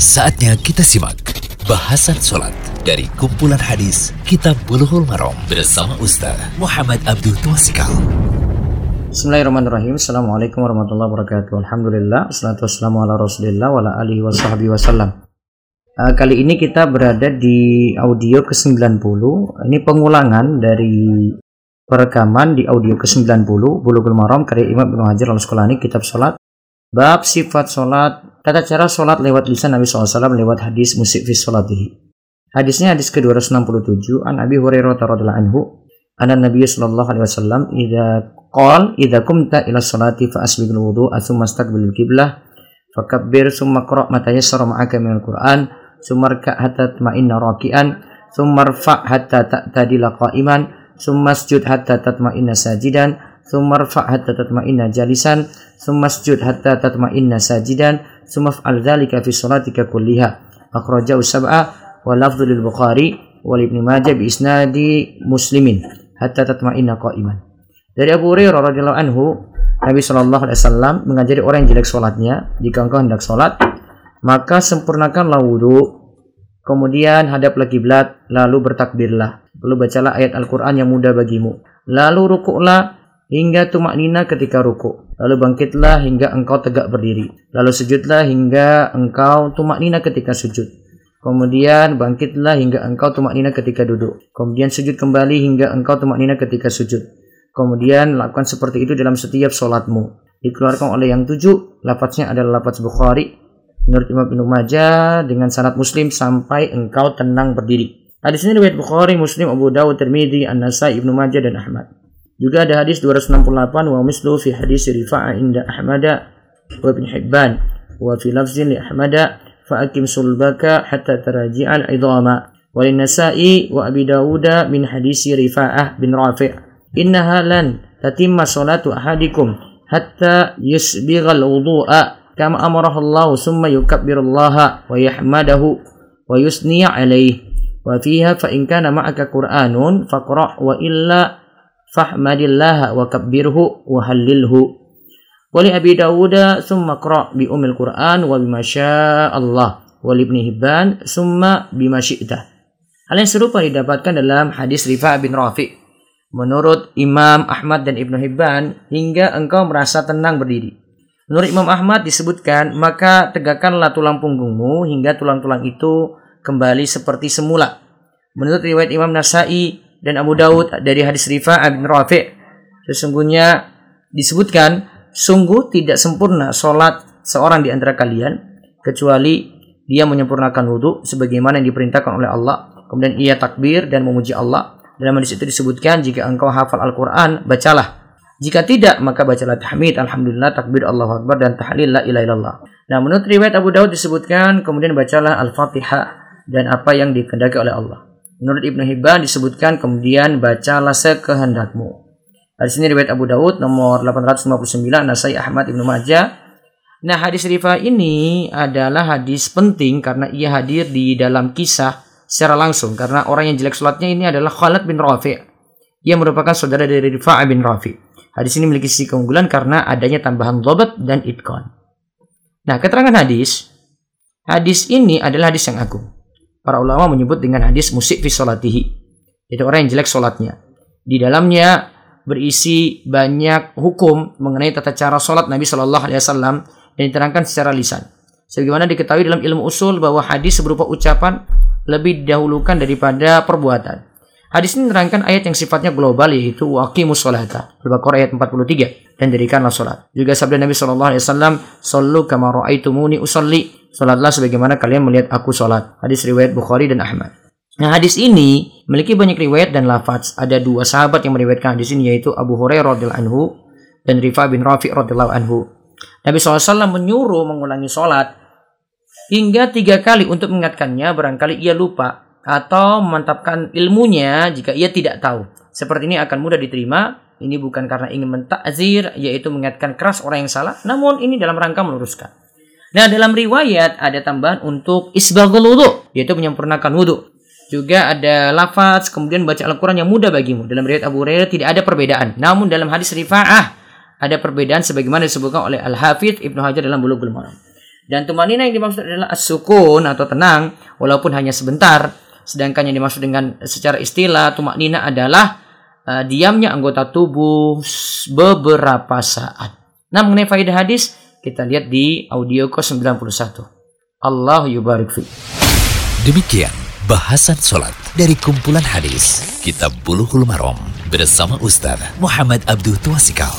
Saatnya kita simak bahasan sholat dari kumpulan hadis Kitab Bulughul Maram bersama Ustaz Muhammad Abdul Twasikal. Bismillahirrahmanirrahim. Assalamualaikum warahmatullahi wabarakatuh. Alhamdulillah. Assalatu wassalamu ala rasulillah alihi wa sahbihi. Uh, kali ini kita berada di audio ke-90. Ini pengulangan dari perekaman di audio ke-90 Bulughul Maram karya Imam Ibnu Hajar Al-Asqalani kitab salat bab sifat salat tata cara salat lewat lisan Nabi SAW lewat hadis musik fi salatihi hadisnya hadis ke-267 an Abi Hurairah radhiyallahu anhu anna Nabi sallallahu alaihi wasallam idza qal idza kumta ila salati fa asbighul wudu thumma istaqbilil qiblah fakabbir summa qra ma tayassara ma'aka minal Qur'an summa rka' hatta tatma'inna raki'an summa rfa' hatta ta'tadila qa'iman summa sujud hatta tatma'inna sajidan summa rfa' hatta tatma'inna jalisan summa sujud hatta tatma'inna sajidan summa fa'al dhalika fi salatika kulliha akhrajahu sab'a wa lafdhu lil bukhari wa ibn majah bi isnadi muslimin hatta tatma'inna qa'iman dari Abu Hurairah radhiyallahu anhu Nabi Shallallahu alaihi wasallam mengajari orang yang jelek salatnya jika engkau hendak salat maka sempurnakanlah wudhu Kemudian hadaplah kiblat, lalu bertakbirlah. Lalu bacalah ayat Al-Quran yang mudah bagimu. Lalu rukuklah hingga tumak nina ketika rukuk. Lalu bangkitlah hingga engkau tegak berdiri. Lalu sujudlah hingga engkau tumak nina ketika sujud. Kemudian bangkitlah hingga engkau tumak nina ketika duduk. Kemudian sujud kembali hingga engkau tumak nina ketika sujud. Kemudian lakukan seperti itu dalam setiap solatmu. Dikeluarkan oleh yang tujuh, lafaznya adalah lafaz Bukhari, menurut Imam Ibnu Majah dengan sanad Muslim sampai engkau tenang berdiri. Hadis ini riwayat Bukhari, Muslim, Abu Dawud, Tirmidzi, An-Nasai, Ibnu Majah dan Ahmad. Juga ada hadis 268 wa mislu fi hadis rifa'a inda Ahmada wa bin Hibban wa fi lafzin li Ahmada fa akim sulbaka hatta taraji'al idhama wa nasai wa Abi Dawud min hadis Rifa'ah bin Rafi' innaha lan tatimma salatu ahadikum hatta yusbighal wudu'a kama amarah Allah summa yukabbirullaha wa yahmadahu wa yusni alaihi wa fiha fa in kana ma'aka Qur'anun faqra' wa illa fahmadillaha wa kabbirhu wa hallilhu. Wa li abi dawud summa qra bi umil quran wa bima Allah wa li ibni hibban summa bima syi'ta. Hal yang serupa didapatkan dalam hadis Rifa bin Rafi. Menurut Imam Ahmad dan Ibnu Hibban hingga engkau merasa tenang berdiri. Menurut Imam Ahmad disebutkan maka tegakkanlah tulang punggungmu hingga tulang-tulang itu kembali seperti semula. Menurut riwayat Imam Nasai dan Abu Daud dari hadis Rifa' bin Rafi' sesungguhnya disebutkan sungguh tidak sempurna solat seorang di antara kalian kecuali dia menyempurnakan wudhu sebagaimana yang diperintahkan oleh Allah kemudian ia takbir dan memuji Allah dalam hadis itu disebutkan jika engkau hafal Al-Quran bacalah jika tidak, maka bacalah tahmid, alhamdulillah, takbir Allahu Akbar dan tahlil la ilaha illallah. Nah, menurut riwayat Abu Daud disebutkan kemudian bacalah Al-Fatihah dan apa yang dikehendaki oleh Allah. Menurut Ibnu Hibban disebutkan kemudian bacalah sekehendakmu. Di sini riwayat Abu Daud nomor 859 Nasai Ahmad Ibnu Majah. Nah, hadis rifa ini adalah hadis penting karena ia hadir di dalam kisah secara langsung karena orang yang jelek salatnya ini adalah Khalid bin Rafi'. Ia merupakan saudara dari Rifa'ah bin Rafi'. Hadis ini memiliki sisi keunggulan karena adanya tambahan dobat dan itkon. Nah, keterangan hadis, hadis ini adalah hadis yang agung. Para ulama menyebut dengan hadis musik fi solatihi. Jadi orang yang jelek solatnya. Di dalamnya berisi banyak hukum mengenai tata cara solat Nabi Shallallahu Alaihi Wasallam yang diterangkan secara lisan. Sebagaimana diketahui dalam ilmu usul bahwa hadis berupa ucapan lebih didahulukan daripada perbuatan. Hadis ini menerangkan ayat yang sifatnya global yaitu waqimus sholata. Al-Baqarah ayat 43 dan jadikanlah salat. Juga sabda Nabi sallallahu alaihi wasallam, "Shallu kama raaitumuni usolli." Salatlah sebagaimana kalian melihat aku salat. Hadis riwayat Bukhari dan Ahmad. Nah, hadis ini memiliki banyak riwayat dan lafaz. Ada dua sahabat yang meriwayatkan hadis ini yaitu Abu Hurairah radhiyallahu anhu dan Rifa bin Rafi radhiyallahu anhu. Nabi SAW menyuruh mengulangi sholat hingga tiga kali untuk mengingatkannya barangkali ia lupa atau memantapkan ilmunya jika ia tidak tahu. Seperti ini akan mudah diterima. Ini bukan karena ingin mentakzir, yaitu mengingatkan keras orang yang salah, namun ini dalam rangka meluruskan. Nah, dalam riwayat ada tambahan untuk isbagul wudhu, yaitu menyempurnakan wudhu. Juga ada lafaz, kemudian baca Al-Quran yang mudah bagimu. Dalam riwayat Abu Hurairah tidak ada perbedaan. Namun dalam hadis rifa'ah, ada perbedaan sebagaimana disebutkan oleh Al-Hafidh Ibnu Hajar dalam Bulughul Maram. Dan tumanina yang dimaksud adalah as-sukun atau tenang walaupun hanya sebentar. Sedangkan yang dimaksud dengan secara istilah tumanina adalah uh, diamnya anggota tubuh beberapa saat. Nah, mengenai faedah hadis kita lihat di audio ke 91. Allah yubarik fi. Demikian bahasan sholat dari kumpulan hadis Kitab Buluhul Marom bersama Ustaz Muhammad Abdul Tuasikal.